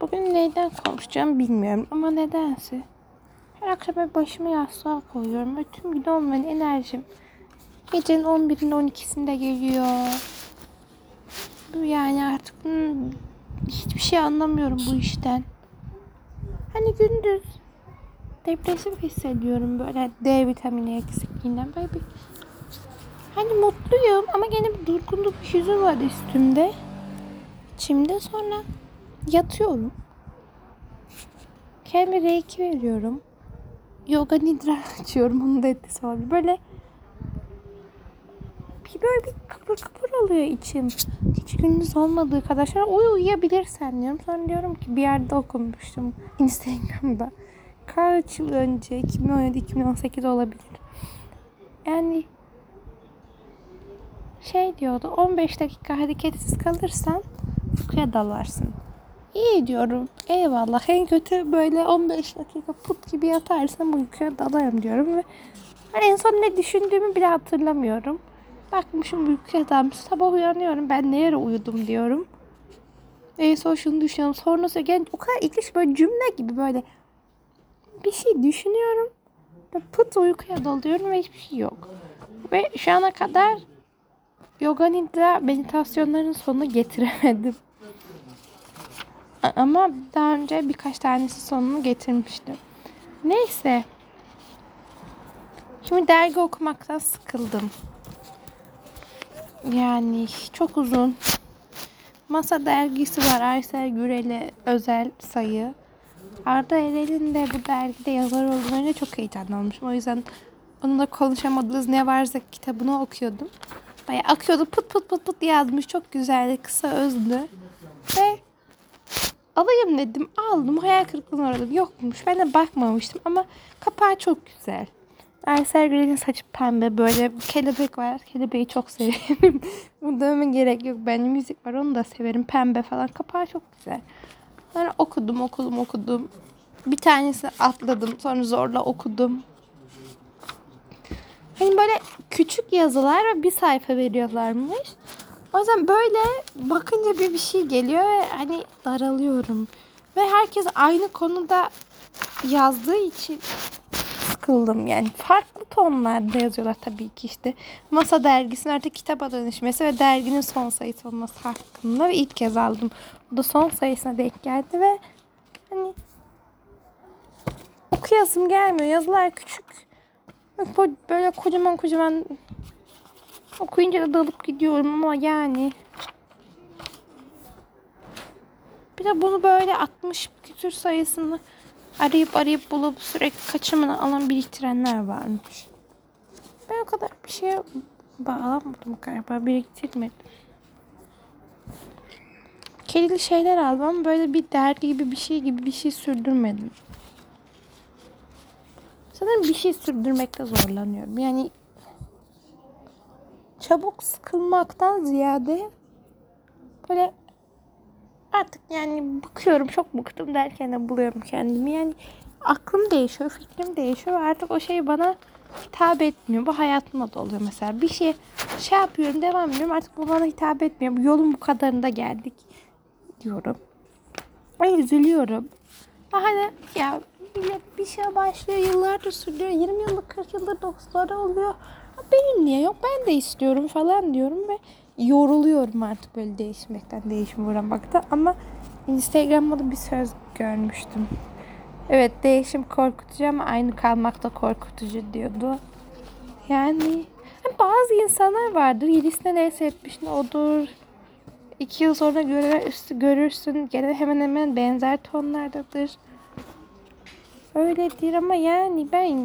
Bugün neyden konuşacağım bilmiyorum ama nedense. Her akşam hep başımı yastığa koyuyorum ve tüm gün olmayan enerjim gecenin 11'inde 12'sinde geliyor. Yani artık hiçbir şey anlamıyorum bu işten. Hani gündüz depresif hissediyorum böyle D vitamini eksikliğinden. Böyle bir hani mutluyum ama gene bir durgunluk bir yüzü var üstümde. İçimde sonra yatıyorum. Kendime reiki veriyorum. Yoga nidra açıyorum. Onun da etkisi olabilir. Böyle bir böyle bir kıpır kıpır oluyor içim. Hiç gündüz olmadığı kadar. Sonra uyu uyuyabilirsen diyorum. Sonra diyorum ki bir yerde okumuştum. Instagram'da. Kaç yıl önce 2017-2018 olabilir. Yani şey diyordu 15 dakika hareketsiz kalırsan uykuya dalarsın. İyi diyorum. Eyvallah. En kötü böyle 15 dakika put gibi yatarsam uykuya dalarım diyorum ve hani en son ne düşündüğümü bile hatırlamıyorum. Bakmışım uykuya dalmış. Sabah uyanıyorum. Ben ne yere uyudum diyorum. En son şunu düşünüyorum. Sonrası yani o kadar ilginç böyle cümle gibi böyle bir şey düşünüyorum. Pıt uykuya dalıyorum ve hiçbir şey yok. Ve şu ana kadar yoga nidra meditasyonların sonunu getiremedim. Ama daha önce birkaç tanesi sonunu getirmiştim. Neyse. Şimdi dergi okumaktan sıkıldım. Yani çok uzun. Masa dergisi var. Aysel Gürel'e özel sayı. Arda Erel'in de bu dergide yazar olduğunu çok heyecanlanmışım. O yüzden onunla konuşamadığınız ne varsa kitabını okuyordum. Bayağı akıyordu pıt pıt pıt pıt yazmış. Çok güzeldi. Kısa özdü. Ve alayım dedim. Aldım. Hayal kırıklığına uğradım. Yokmuş. Ben de bakmamıştım ama kapağı çok güzel. Aysel Gürel'in saçı pembe. Böyle kelebek var. Kelebeği çok severim. Bu dövme gerek yok. Benim müzik var. Onu da severim. Pembe falan. Kapağı çok güzel. Sonra okudum, okudum, okudum. Bir tanesini atladım. Sonra zorla okudum. Hani böyle küçük yazılar ve bir sayfa veriyorlarmış. O yüzden böyle bakınca bir bir şey geliyor ve hani daralıyorum. Ve herkes aynı konuda yazdığı için sıkıldım yani. Farklı tonlarda yazıyorlar tabii ki işte. Masa dergisinin artık kitaba dönüşmesi ve derginin son sayısı olması hakkında ve ilk kez aldım. Bu da son sayısına denk geldi ve hani okuyasım gelmiyor. Yazılar küçük. Böyle- kocaman kocaman okuyunca da dalıp gidiyorum ama yani bir de bunu böyle 60 küsür sayısını arayıp arayıp bulup sürekli kaçımını alan biriktirenler varmış. Ben o kadar bir şeye bağlamadım galiba. Biriktirmedim. Kedili şeyler aldım ama böyle bir dergi gibi bir şey gibi bir şey sürdürmedim. Sanırım bir şey sürdürmekte zorlanıyorum. Yani çabuk sıkılmaktan ziyade böyle artık yani bakıyorum çok bıktım derken de buluyorum kendimi. Yani aklım değişiyor, fikrim değişiyor artık o şey bana hitap etmiyor. Bu hayatımda da oluyor mesela. Bir şey şey yapıyorum, devam ediyorum. Artık bu bana hitap etmiyor. Bu yolun bu kadarında geldik diyorum. Ben üzülüyorum. Hani ya bir şey başlıyor yıllardır sürüyor. 20 yıllık 40 yıldır dostları oluyor. Benim niye yok ben de istiyorum falan diyorum ve yoruluyorum artık böyle değişmekten değişime uğramakta. Ama Instagram'da da bir söz görmüştüm. Evet değişim korkutucu ama aynı kalmak da korkutucu diyordu. Yani hani bazı insanlar vardır. Yedisine neyse etmişin odur. İki yıl sonra görürsün, görürsün gene hemen hemen benzer tonlardadır. Öyledir ama yani ben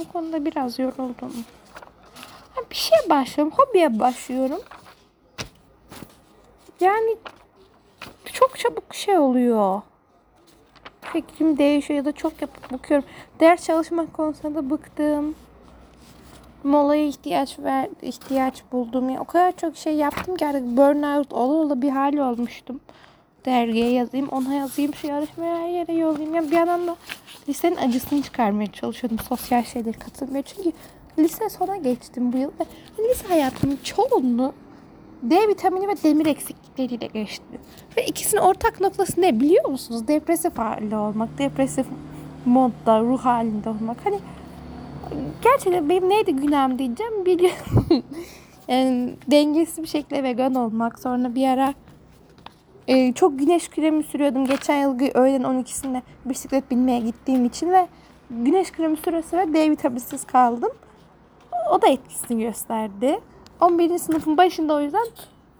bu konuda biraz yoruldum. Bir şeye başlıyorum, hobiye başlıyorum. Yani çok çabuk şey oluyor. Fikrim değişiyor ya da çok yapıp bakıyorum. Ders çalışmak konusunda da bıktım. Molaya ihtiyaç ver, ihtiyaç buldum. Ya o kadar çok şey yaptım ki artık burnout ola ola bir hal olmuştum. Dergiye yazayım, ona yazayım, şu yarışmaya her yere yollayayım. Ya bir yandan da lisenin acısını çıkarmaya çalışıyordum. Sosyal şeyleri katılmıyor. Çünkü lise sona geçtim bu yıl. Ve lise hayatımın çoğunluğu D vitamini ve demir eksikliği örnekleriyle geçti. Ve ikisinin ortak noktası ne biliyor musunuz? Depresif halde olmak, depresif modda, ruh halinde olmak. Hani gerçekten benim neydi günahım diyeceğim biliyorum. yani dengesiz bir şekilde vegan olmak. Sonra bir ara e, çok güneş kremi sürüyordum. Geçen yıl öğlen 12'sinde bisiklet binmeye gittiğim için ve güneş kremi süre süre D vitaminsiz kaldım. O da etkisini gösterdi. 11. sınıfın başında o yüzden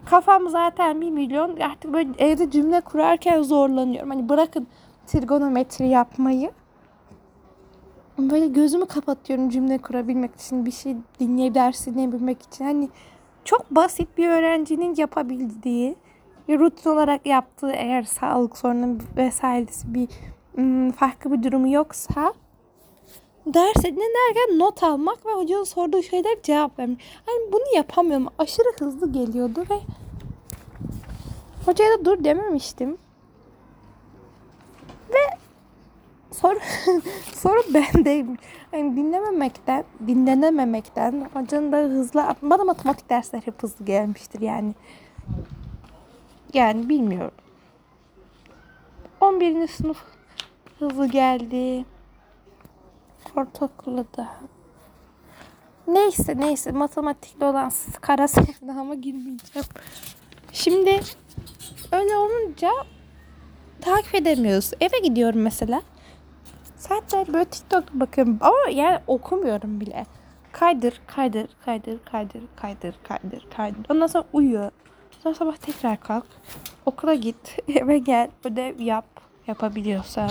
kafam zaten bir milyon. Artık böyle evde cümle kurarken zorlanıyorum. Hani bırakın trigonometri yapmayı. Böyle gözümü kapatıyorum cümle kurabilmek için, bir şey dinleyip ders dinleyebilmek için. Hani çok basit bir öğrencinin yapabildiği, rutin olarak yaptığı eğer sağlık sorunu vesairesi bir farklı bir durumu yoksa ders dinlerken not almak ve hocanın sorduğu şeyler cevap vermek. Hani bunu yapamıyorum. Aşırı hızlı geliyordu ve hocaya da dur dememiştim. Ve soru soru bendeyim. Yani dinlememekten, dinlenememekten hocanın da hızlı bana matematik dersleri hep hızlı gelmiştir yani. Yani bilmiyorum. 11. sınıf hızlı geldi. Ortaokulda da. Neyse neyse matematikli olan kara ama girmeyeceğim. Şimdi öyle olunca takip edemiyoruz. Eve gidiyorum mesela. Saatler böyle TikTok bakıyorum ama yani okumuyorum bile. Kaydır, kaydır, kaydır, kaydır, kaydır, kaydır, kaydır. Ondan sonra uyuyor. Sonra sabah tekrar kalk. Okula git, eve gel, ödev yap, yapabiliyorsan.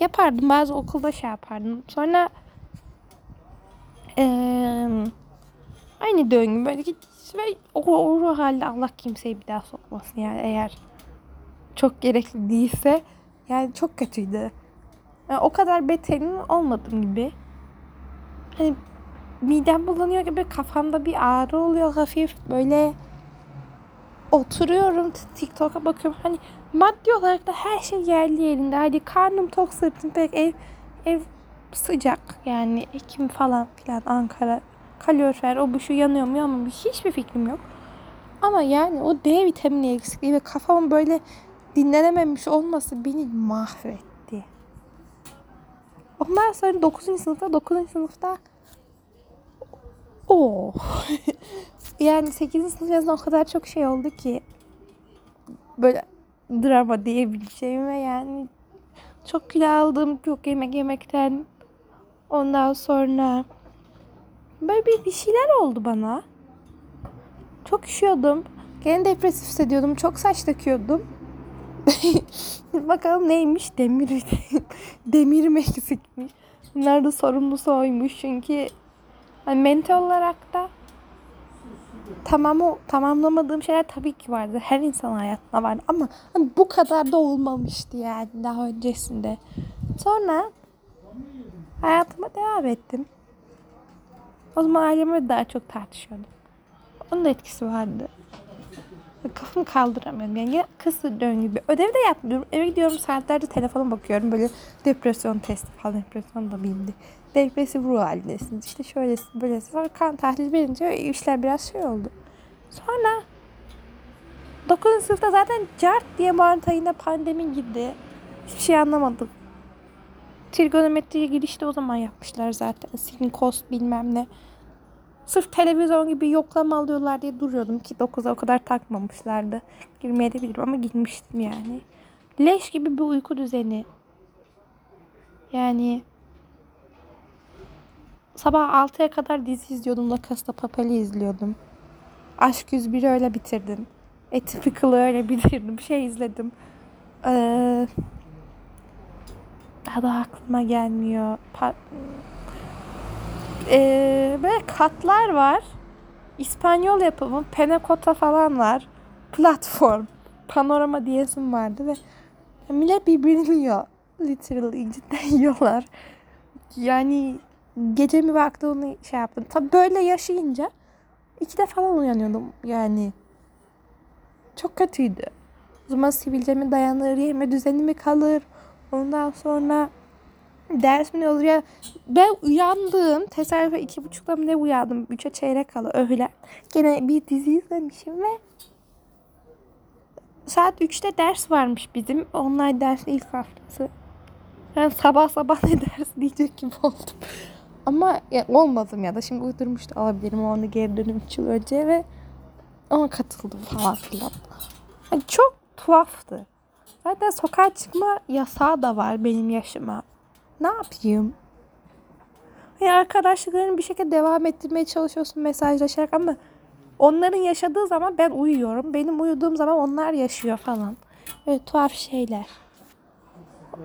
Yapardım. Bazı okulda şey yapardım. Sonra ee, aynı döngü böyle git ve o, o halde Allah kimseyi bir daha sokmasın yani eğer çok gerekli değilse yani çok kötüydü. Yani o kadar beterin olmadım gibi. Hani midem bulanıyor gibi kafamda bir ağrı oluyor hafif böyle oturuyorum TikTok'a bakıyorum. Hani maddi olarak da her şey yerli yerinde. Hadi karnım tok sırtım pek ev ev sıcak yani Ekim falan filan Ankara kalorifer o bu şu yanıyor mu ama hiçbir fikrim yok. Ama yani o D vitamini eksikliği ve kafamın böyle dinlenememiş olması beni mahvetti. Ondan sonra 9. sınıfta 9. sınıfta o yani 8. sınıf yazında o kadar çok şey oldu ki böyle drama diyebileceğim ve yani çok kilo aldım çok yemek yemekten. Ondan sonra böyle bir, bir şeyler oldu bana. Çok üşüyordum. Gene depresif hissediyordum çok saç döküyordum. Bakalım neymiş? Demir demirim eksikmiş? Bunlar da sorumlusu oymuş çünkü hani mental olarak da tamam o tamamlamadığım şeyler tabii ki vardı. Her insan hayatında vardı ama hani bu kadar da olmamıştı yani daha öncesinde. Sonra hayatıma devam ettim. O zaman ailemle daha çok tartışıyordum. Onun da etkisi vardı. Kafamı kaldıramıyorum. Yani yine kısır döngü gibi. Ödev de yapmıyorum. Eve gidiyorum saatlerce telefona bakıyorum. Böyle depresyon testi falan. Depresyon da bildi. Depresif ruh halindesiniz. İşte şöylesin böylesin. Sonra kan tahlili verince işler biraz şey oldu. Sonra 9. sınıfta zaten cart diye Mart ayında pandemi girdi. Hiçbir şey anlamadım. Trigonometriye girişte o zaman yapmışlar zaten. Sin, kos bilmem ne. Sırf televizyon gibi yoklama alıyorlar diye duruyordum ki 9'a o kadar takmamışlardı. Girmeye de bilirim ama girmiştim yani. Leş gibi bir uyku düzeni. Yani sabah 6'ya kadar dizi izliyordum. La Casa Papel'i izliyordum. Aşk 101'i öyle bitirdim. Atypical'ı öyle bitirdim. Şey izledim. Ee, daha da aklıma gelmiyor. Pa- ee, böyle katlar var. İspanyol yapımı. Penakota falan var. Platform. Panorama diyesim vardı ve millet birbirini yiyor. Literally cidden yiyorlar. Yani gece mi vakti onu şey yaptım. Tabi böyle yaşayınca iki de falan uyanıyordum yani. Çok kötüydü. O zaman sivilce mi dayanır, yeme düzeni mi kalır? Ondan sonra ders mi ne olur ya? Ben uyandım. Tesadüfen iki buçukta mı ne uyandım? Üçe çeyrek kala öğlen. Gene bir dizi izlemişim ve saat 3'te ders varmış bizim. Online ders ilk haftası. Ben sabah sabah ne ders diyecek gibi oldum. Ama ya, olmadım ya da şimdi uydurmuş da alabilirim onu geri dönüm 3 yıl önce ve ona katıldım falan filan. Yani çok tuhaftı. Zaten sokağa çıkma yasağı da var benim yaşıma. Ne yapayım? Yani arkadaşlıklarını bir şekilde devam ettirmeye çalışıyorsun mesajlaşarak ama onların yaşadığı zaman ben uyuyorum. Benim uyuduğum zaman onlar yaşıyor falan. Böyle tuhaf şeyler.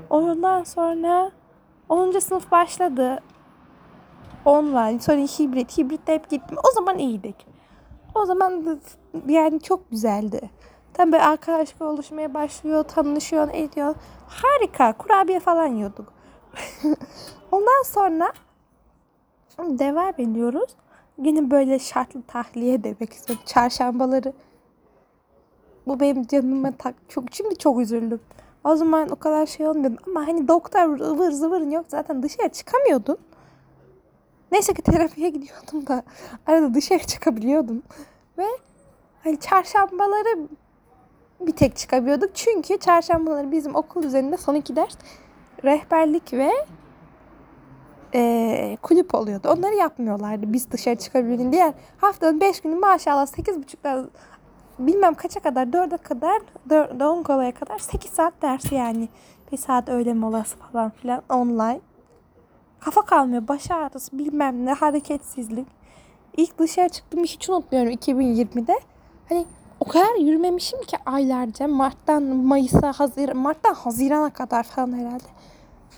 Ondan sonra 10. sınıf başladı. Online, sonra hibrit. Hibritte hep gittim. O zaman iyiydik. O zaman da yani çok güzeldi. Tam böyle arkadaşlık oluşmaya başlıyor, tanışıyor, ediyor. Harika. Kurabiye falan yiyorduk. Ondan sonra devam ediyoruz. Yine böyle şartlı tahliye demek istiyorum. Çarşambaları bu benim canıma tak çok şimdi çok üzüldüm. O zaman o kadar şey olmuyordu ama hani doktor ıvır zıvırın yok zaten dışarı çıkamıyordun. Neyse ki terapiye gidiyordum da arada dışarı çıkabiliyordum. Ve hani çarşambaları bir tek çıkabiliyorduk. Çünkü çarşambaları bizim okul üzerinde son iki ders rehberlik ve e, kulüp oluyordu. Onları yapmıyorlardı biz dışarı çıkabildiğin diğer haftanın 5 günü maşallah 8.30'da bilmem kaça kadar 4'e kadar 10 kolaya kadar 8 saat ders yani. Bir saat öğle molası falan filan online. Kafa kalmıyor. Baş ağrısı bilmem ne hareketsizlik. İlk dışarı çıktığımı hiç unutmuyorum 2020'de. Hani o kadar yürümemişim ki aylarca. Mart'tan Mayıs'a, Haziran, Mart'tan Haziran'a kadar falan herhalde.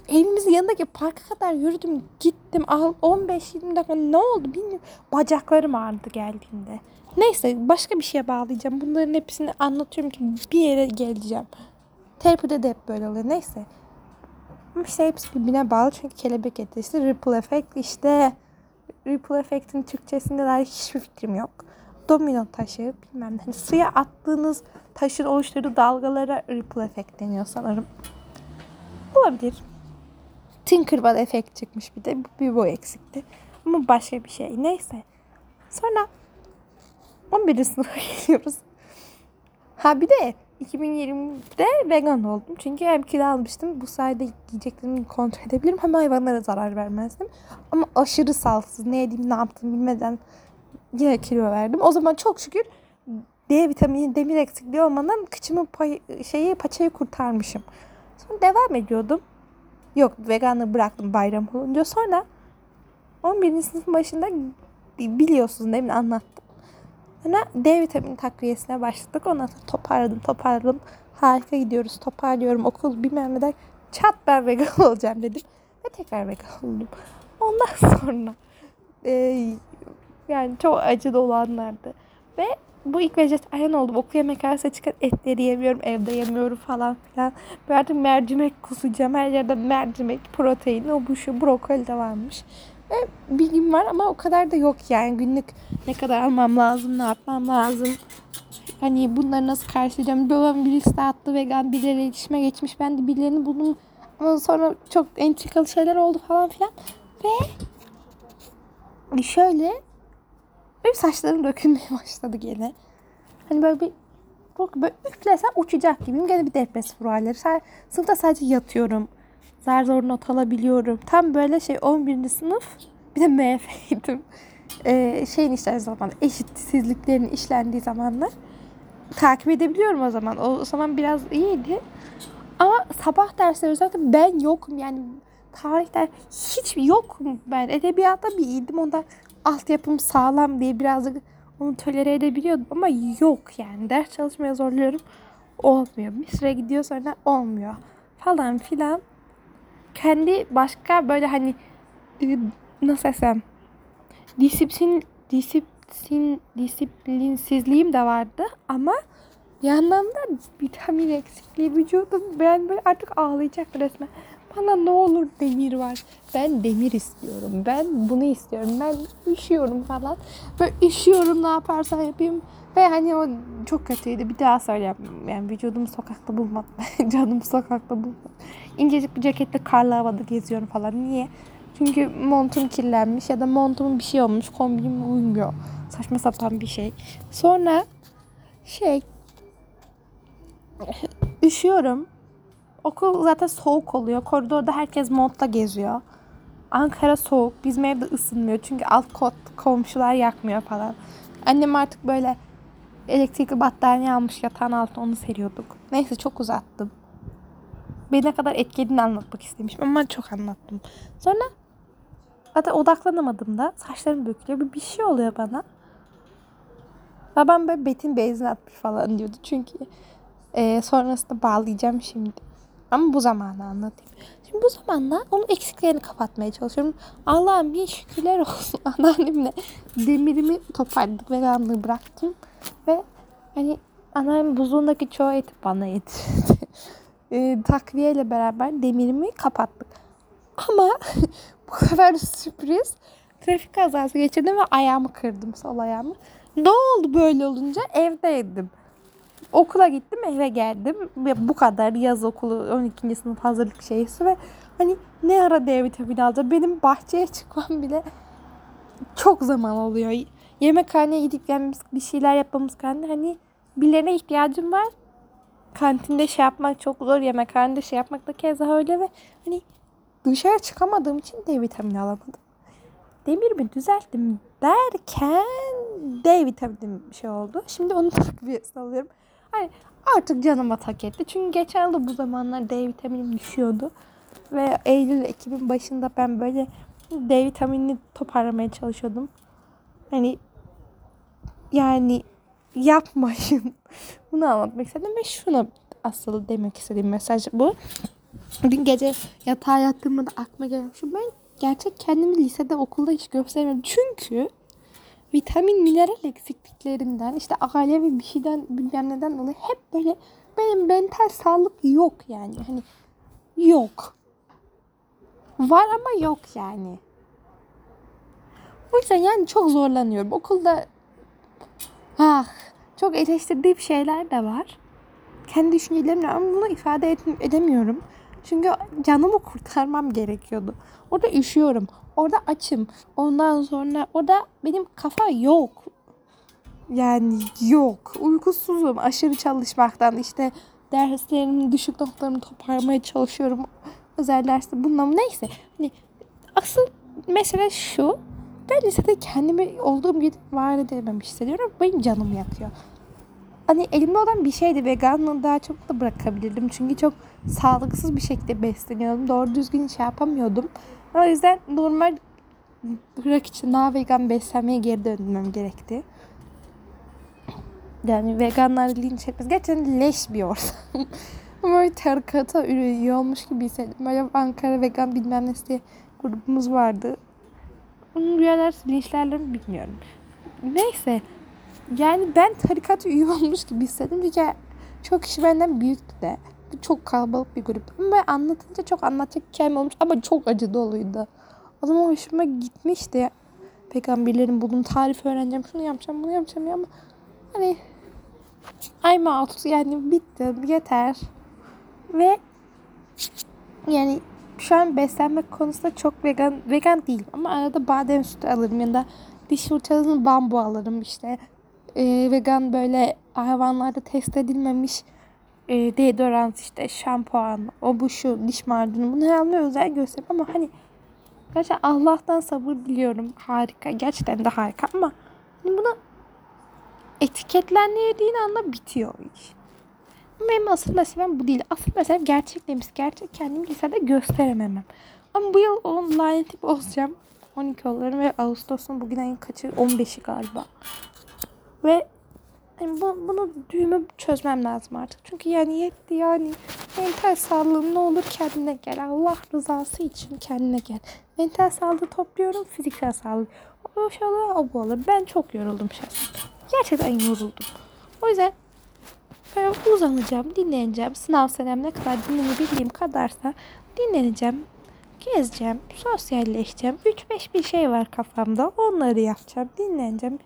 Evimizin yanındaki parka kadar yürüdüm. Gittim. Al 15-20 dakika ne oldu bilmiyorum. Bacaklarım ağrıdı geldiğimde. Neyse başka bir şeye bağlayacağım. Bunların hepsini anlatıyorum ki bir yere geleceğim. Terapide de hep böyle oluyor. Neyse. Ama işte hepsi birbirine bağlı çünkü kelebek etkisi. Ripple effect işte ripple effect'in Türkçesinde dair hiçbir fikrim yok. Domino taşı bilmem ne. Hani suya attığınız taşın oluşturduğu dalgalara ripple effect deniyor sanırım. Olabilir. Tinkerbell efekt çıkmış bir de. Bir bu eksikti. Ama başka bir şey. Neyse. Sonra 11. sınıfa geliyoruz. Ha bir de 2020'de vegan oldum. Çünkü hem kilo almıştım. Bu sayede yiyeceklerimi kontrol edebilirim. Hem hayvanlara zarar vermezdim. Ama aşırı salsız. Ne yediğimi ne yaptım bilmeden yine kilo verdim. O zaman çok şükür D vitamini, demir eksikliği olmadan kıçımın pay, şeyi paçayı kurtarmışım. Sonra devam ediyordum. Yok veganlığı bıraktım bayram olunca. Sonra 11. sınıfın başında biliyorsunuz mi anlattım. Sonra D vitamini takviyesine başladık. Ondan sonra toparladım toparladım. Harika gidiyoruz toparlıyorum okul bilmem ne der. Çat ben vegan olacağım dedim. Ve tekrar vegan oldum. Ondan sonra e, yani çok acı dolu anlardı. Ve bu ilk vejetaryen oldum. Okul yemekhanesi çıkan etleri yemiyorum. Evde yemiyorum falan filan. Böyle artık mercimek kusacağım. Her yerde mercimek, protein, o bu şu brokoli de varmış. Ve bilgim var ama o kadar da yok yani. Günlük ne kadar almam lazım, ne yapmam lazım. Hani bunları nasıl karşılayacağım. Babam bir liste attı vegan birileriyle iletişime geçmiş. Ben de birilerini buldum. Ama sonra çok entrikalı şeyler oldu falan filan. Ve şöyle benim saçlarım dökülmeye başladı gene. Hani böyle bir böyle üflesem uçacak gibiyim. Gene bir depresif ruh halleri. Sınıfta sadece yatıyorum. Zar zor not alabiliyorum. Tam böyle şey 11. sınıf bir de MF'ydim. Ee, şeyin işlendiği zaman eşitsizliklerin işlendiği zamanlar takip edebiliyorum o zaman. O zaman biraz iyiydi. Ama sabah dersleri zaten ben yokum yani tarih der hiç yokum ben. Edebiyatta bir iyiydim. Onda altyapım sağlam diye birazcık onu tolere edebiliyordum ama yok yani. Ders çalışmaya zorluyorum. Olmuyor. Bir süre gidiyor sonra olmuyor. Falan filan. Kendi başka böyle hani ıı, nasıl desem disiplin disiplin disiplinsizliğim de vardı ama yandan da vitamin eksikliği vücudum ben böyle artık ağlayacak resmen. Bana ne olur demir var. Ben demir istiyorum. Ben bunu istiyorum. Ben üşüyorum falan. Böyle üşüyorum ne yaparsam yapayım. Ve hani o çok kötüydü. Bir daha söyleyeyim. Yani vücudumu sokakta bulmadım. Canımı sokakta bulmadım. İncecik bir ceketle karlı havada geziyorum falan. Niye? Çünkü montum kirlenmiş ya da montumun bir şey olmuş. Kombinim uymuyor. Saçma sapan bir şey. Sonra şey üşüyorum. Okul zaten soğuk oluyor. Koridorda herkes montla geziyor. Ankara soğuk. Bizim evde ısınmıyor. Çünkü alt kot komşular yakmıyor falan. Annem artık böyle elektrikli battaniye almış yatağın altına onu seriyorduk. Neyse çok uzattım. Beni ne kadar etkilediğini anlatmak istemişim ama çok anlattım. Sonra zaten odaklanamadım da saçlarım dökülüyor. Bir, bir şey oluyor bana. Babam böyle betin benzin atmış falan diyordu. Çünkü e, sonrasında bağlayacağım şimdi. Ama bu zamanı anlatayım. Şimdi bu zamanla onun eksiklerini kapatmaya çalışıyorum. Allah'ım bir şükürler olsun. Anneannemle demirimi toparladık. Veganlığı bıraktım. Ve hani anneannem buzluğundaki çoğu eti bana yedirdi. e, takviyeyle beraber demirimi kapattık. Ama bu kadar sürpriz. Trafik kazası geçirdim ve ayağımı kırdım sol ayağımı. Ne oldu böyle olunca? Evdeydim. Okula gittim eve geldim. Ve bu kadar yaz okulu 12. sınıf hazırlık şeysi ve hani ne ara D vitamini alacağım. Benim bahçeye çıkmam bile çok zaman oluyor. Yemekhaneye gidip gelmemiz, bir şeyler yapmamız kanka hani birilerine ihtiyacım var. Kantinde şey yapmak çok zor. Yemekhanede şey yapmak da keza öyle ve hani dışarı çıkamadığım için D vitamini alamadım. Demirimi düzelttim derken D vitamini şey oldu. Şimdi onun takviyesini alıyorum. Hani artık canıma tak etti. Çünkü geçen yıl bu zamanlar D vitaminim düşüyordu. Ve Eylül, Ekim'in başında ben böyle D vitaminini toparlamaya çalışıyordum. Hani yani yapmayın. Bunu anlatmak istedim ve şunu asıl demek istediğim mesaj bu. Dün gece yatağa yattığımda da aklıma gelen şu ben gerçek kendimi lisede okulda hiç göstermedim. Çünkü vitamin mineral eksikliklerinden işte ailevi bir şeyden bilmem neden dolayı hep böyle benim mental sağlık yok yani. Hani yok. Var ama yok yani. O yüzden yani çok zorlanıyorum. Okulda ah çok eleştirdiğim şeyler de var. Kendi düşüncelerimle ama bunu ifade edemiyorum. Çünkü canımı kurtarmam gerekiyordu. Orada üşüyorum. Orada açım. Ondan sonra orada benim kafa yok. Yani yok. Uykusuzum aşırı çalışmaktan. İşte derslerimin düşük notlarımı toparlamaya çalışıyorum. Özel derste bununla neyse. Hani asıl mesele şu. Ben lisede kendimi olduğum gibi var edememiş hissediyorum. Benim canım yakıyor. Hani elimde olan bir şeydi. Veganlığı daha çok da bırakabilirdim. Çünkü çok sağlıksız bir şekilde besleniyordum. Doğru düzgün şey yapamıyordum. O yüzden normal bırak için daha vegan beslenmeye geri dönmem gerekti. Yani veganlar linç etmez. Gerçekten leş bir ortam. Böyle tarikata üye olmuş gibi hissettim. Böyle Ankara vegan bilmem ne diye grubumuz vardı. Üyeler linçlerler mi bilmiyorum. Neyse. Yani ben tarikat üye olmuş gibi hissettim. Çünkü çok kişi benden büyüktü de. Çok kalabalık bir grup. Ama anlatınca çok anlatacak hikayem olmuş ama çok acı doluydu. O zaman hoşuma gitmişti. Peygamberlerin bulun tarifi öğreneceğim. Şunu yapacağım, bunu yapacağım ya ama hani I'm out yani bitti yeter. Ve yani şu an beslenme konusunda çok vegan vegan değil ama arada badem sütü alırım ya da diş fırçasını bambu alırım işte e, vegan böyle hayvanlarda test edilmemiş e, deodorant işte şampuan o bu şu diş macunu bunu almaya özel göstereyim ama hani gerçekten Allah'tan sabır diliyorum harika gerçekten de harika ama hani bunu etiketlendiğin anda bitiyor iş. Benim asıl meselem bu değil. Asıl meselem gerçek demiş. Gerçek kendimi lisede gösterememem. Ama bu yıl o laneti bozacağım. 12 olurum ve Ağustos'un bugün ayın kaçı? 15'i galiba. Ve yani bu, bunu düğümü çözmem lazım artık. Çünkü yani yetti yani. Mental sağlığım ne olur kendine gel. Allah rızası için kendine gel. Mental sağlığı topluyorum. Fiziksel sağlığı. O şey oluyor, o bu olur. Ben çok yoruldum şahsen. Gerçekten yoruldum. O yüzden ben uzanacağım, dinleneceğim. Sınav senem ne kadar dinlenebildiğim kadarsa dinleneceğim. Gezeceğim, sosyalleşeceğim. 3-5 bir şey var kafamda. Onları yapacağım, dinleneceğim.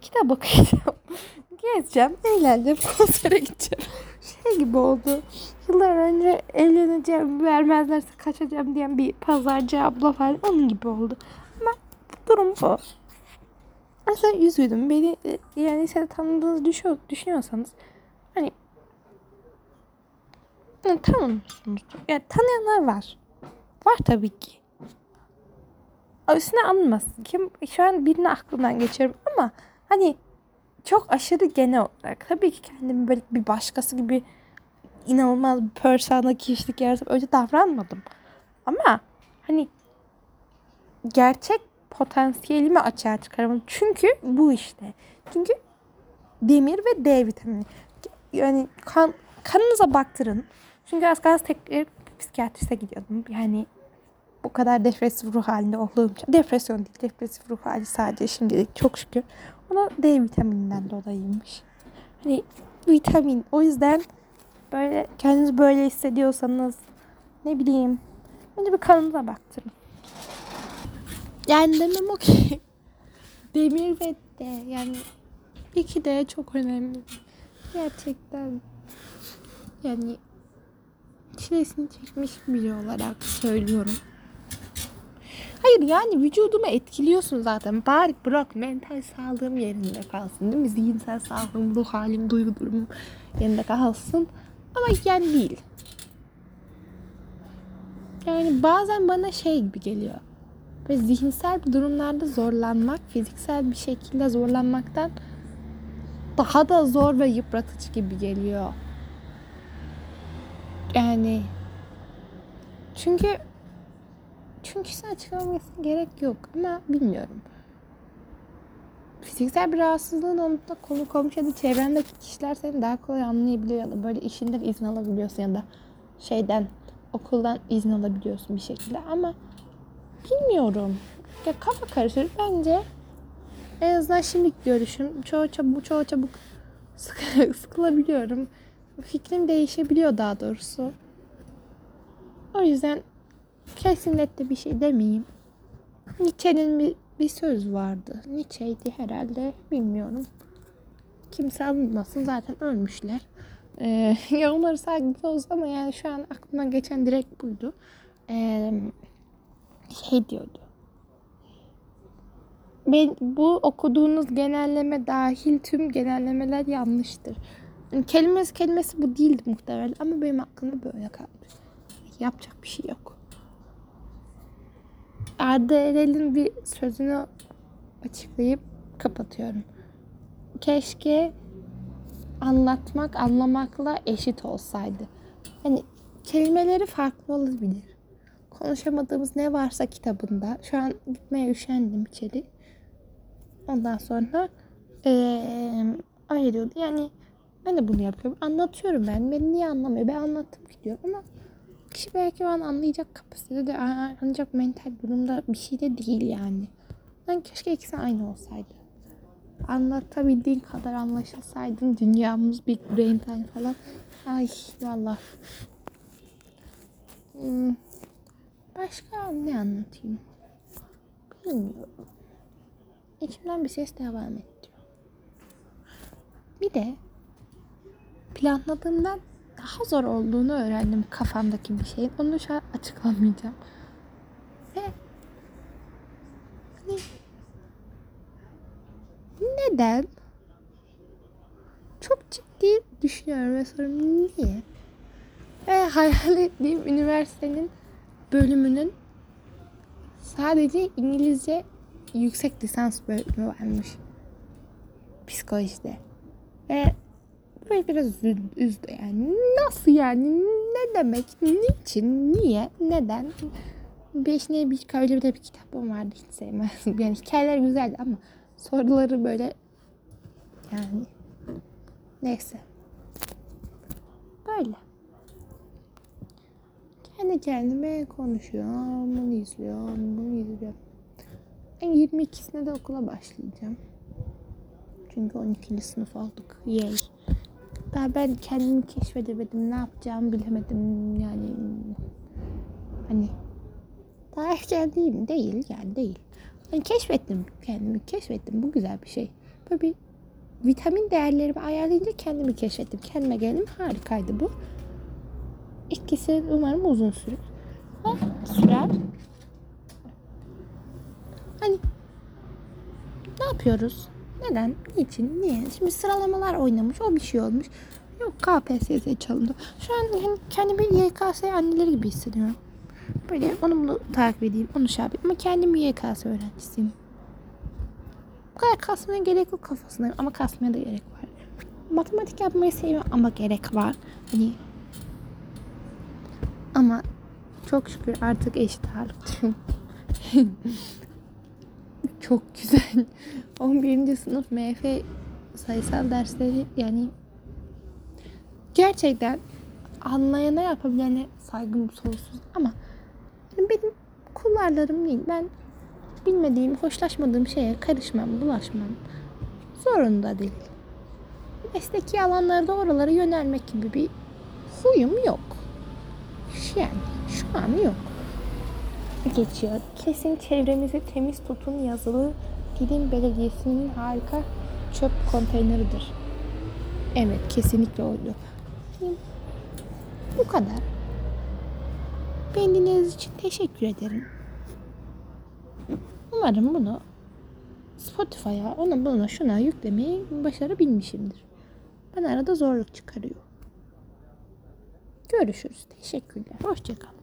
Kitap okuyacağım. Gezeceğim, eğleneceğim, konsere gideceğim. Şey gibi oldu. Yıllar önce evleneceğim, vermezlerse kaçacağım diyen bir pazarcı abla var. Onun gibi oldu. Ama durum bu. Aslında üzüldüm. Beni yani size tanıdığınızı düşünüyor, düşünüyorsanız hani Hı, tanımıyorsunuzdur. Yani tanıyanlar var. Var tabii ki. Üstüne alınmasın. Kim şu an birini aklımdan geçiyorum ama hani çok aşırı genel olarak. Tabii ki kendimi böyle bir başkası gibi inanılmaz bir persona kişilik yaratıp öyle davranmadım. Ama hani gerçek potansiyelimi açığa çıkaramadım. Çünkü bu işte. Çünkü demir ve D vitamini. Yani kan, kanınıza baktırın. Çünkü az kalsın tekrar psikiyatriste gidiyordum. Yani bu kadar depresif ruh halinde olduğum için. Depresyon değil, depresif ruh hali sadece şimdilik çok şükür. Ona D vitamininden dolayıymış. Hani vitamin. O yüzden böyle kendinizi böyle hissediyorsanız ne bileyim önce bir kanınıza baktırın. Yani demem o ki demir ve D yani iki de çok önemli. Gerçekten yani çilesini çekmiş biri olarak söylüyorum. Hayır yani vücudumu etkiliyorsun zaten. Bari bırak mental sağlığım yerinde kalsın değil mi? Zihinsel sağlığım, ruh halim, duygu durumum yerinde kalsın. Ama yani değil. Yani bazen bana şey gibi geliyor. Ve zihinsel durumlarda zorlanmak, fiziksel bir şekilde zorlanmaktan daha da zor ve yıpratıcı gibi geliyor. Yani çünkü çünkü sen açıklamasına gerek yok ama bilmiyorum. Fiziksel bir rahatsızlığın olduğunda konu komşu ya da çevrendeki kişiler seni daha kolay anlayabiliyor ya da böyle işinden izin alabiliyorsun ya da şeyden okuldan izin alabiliyorsun bir şekilde ama bilmiyorum. Ya kafa karışır bence en azından şimdilik görüşüm çoğu çabuk çoğu çabuk sık- sıkılabiliyorum. Fikrim değişebiliyor daha doğrusu. O yüzden kesin net de bir şey demeyeyim. Nietzsche'nin bir, bir söz vardı. Nietzsche'ydi herhalde bilmiyorum. Kimse alınmasın zaten ölmüşler. Ee, ya onları saygı olsun ama yani şu an aklıma geçen direkt buydu. Ee, şey diyordu. Ben, bu okuduğunuz genelleme dahil tüm genellemeler yanlıştır. Kelimesi kelimesi bu değildi muhtemelen ama benim aklımda böyle kalmış. Yapacak bir şey yok. Arda Erel'in bir sözünü açıklayıp kapatıyorum. Keşke anlatmak anlamakla eşit olsaydı. Hani kelimeleri farklı olabilir. Konuşamadığımız ne varsa kitabında. Şu an gitmeye üşendim içeri. Ondan sonra ee, ayırıyordu. Yani ben de bunu yapıyorum. Anlatıyorum ben. Beni niye anlamıyor? Ben anlattım gidiyorum ama kişi belki ben anlayacak kapasitede de ancak mental durumda bir şey de değil yani. Ben keşke ikisi aynı olsaydı. Anlatabildiğin kadar anlaşılsaydın dünyamız Big Brain Time falan. Ay valla. Hmm. Başka ne anlatayım? Bilmiyorum. İçimden bir ses devam ediyor. Bir de planladığımdan daha zor olduğunu öğrendim kafamdaki bir şeyin. Onu şu an açıklamayacağım. Ve hani neden? Çok ciddi düşünüyorum ve soruyorum niye? Ve hayal ettiğim üniversitenin bölümünün sadece İngilizce yüksek lisans bölümü varmış. Psikolojide. Ve böyle biraz üzdü, yani. Nasıl yani? Ne demek? Niçin? Niye? Neden? Beş ne bir öyle bir de bir kitabım vardı hiç sevmezdim. Yani hikayeler güzeldi ama soruları böyle yani neyse. Böyle. Kendi kendime konuşuyorum. Bunu izliyorum. Bunu izliyorum. Ben 22'sine de okula başlayacağım. Çünkü 12. sınıf olduk. Yay. Daha ben kendimi keşfedemedim. Ne yapacağımı bilemedim. Yani hani daha erken değil? Değil yani değil. Ben keşfettim kendimi. Keşfettim. Bu güzel bir şey. Böyle bir vitamin değerlerimi ayarlayınca kendimi keşfettim. Kendime geldim. Harikaydı bu. İkisi umarım uzun sürür. Ve sürer. Hani ne yapıyoruz? Neden? Niçin? Niye? Şimdi sıralamalar oynamış. O bir şey olmuş. Yok KPSS çalındı. Şu an hem kendimi YKS anneleri gibi hissediyorum. Böyle onu bunu takip edeyim, onu şey yapayım. Ama kendimi YKS öğrencisiyim. Bu kadar kasmaya gerek yok kafasındayım ama kasmaya da gerek var. Matematik yapmayı seviyorum ama gerek var. Hani ama çok şükür artık eşit ağırlıklıyım. çok güzel. 11. sınıf MF sayısal dersleri yani gerçekten anlayana yapabilene saygım sonsuz ama benim kullarlarım değil. Ben bilmediğim, hoşlaşmadığım şeye karışmam, bulaşmam. Zorunda değil. Mesleki alanlarda oralara yönelmek gibi bir huyum yok. Yani şu an yok. Geçiyor. Kesin çevrenizi temiz tutun yazılı Didim Belediyesi'nin harika çöp konteyneridir. Evet kesinlikle. Yani Bu kadar. Beni dinlediğiniz için teşekkür ederim. Umarım bunu Spotify'a, ona buna şuna yüklemeyi başarabilmişimdir. Bana arada zorluk çıkarıyor. Görüşürüz. Teşekkürler. Hoşçakalın.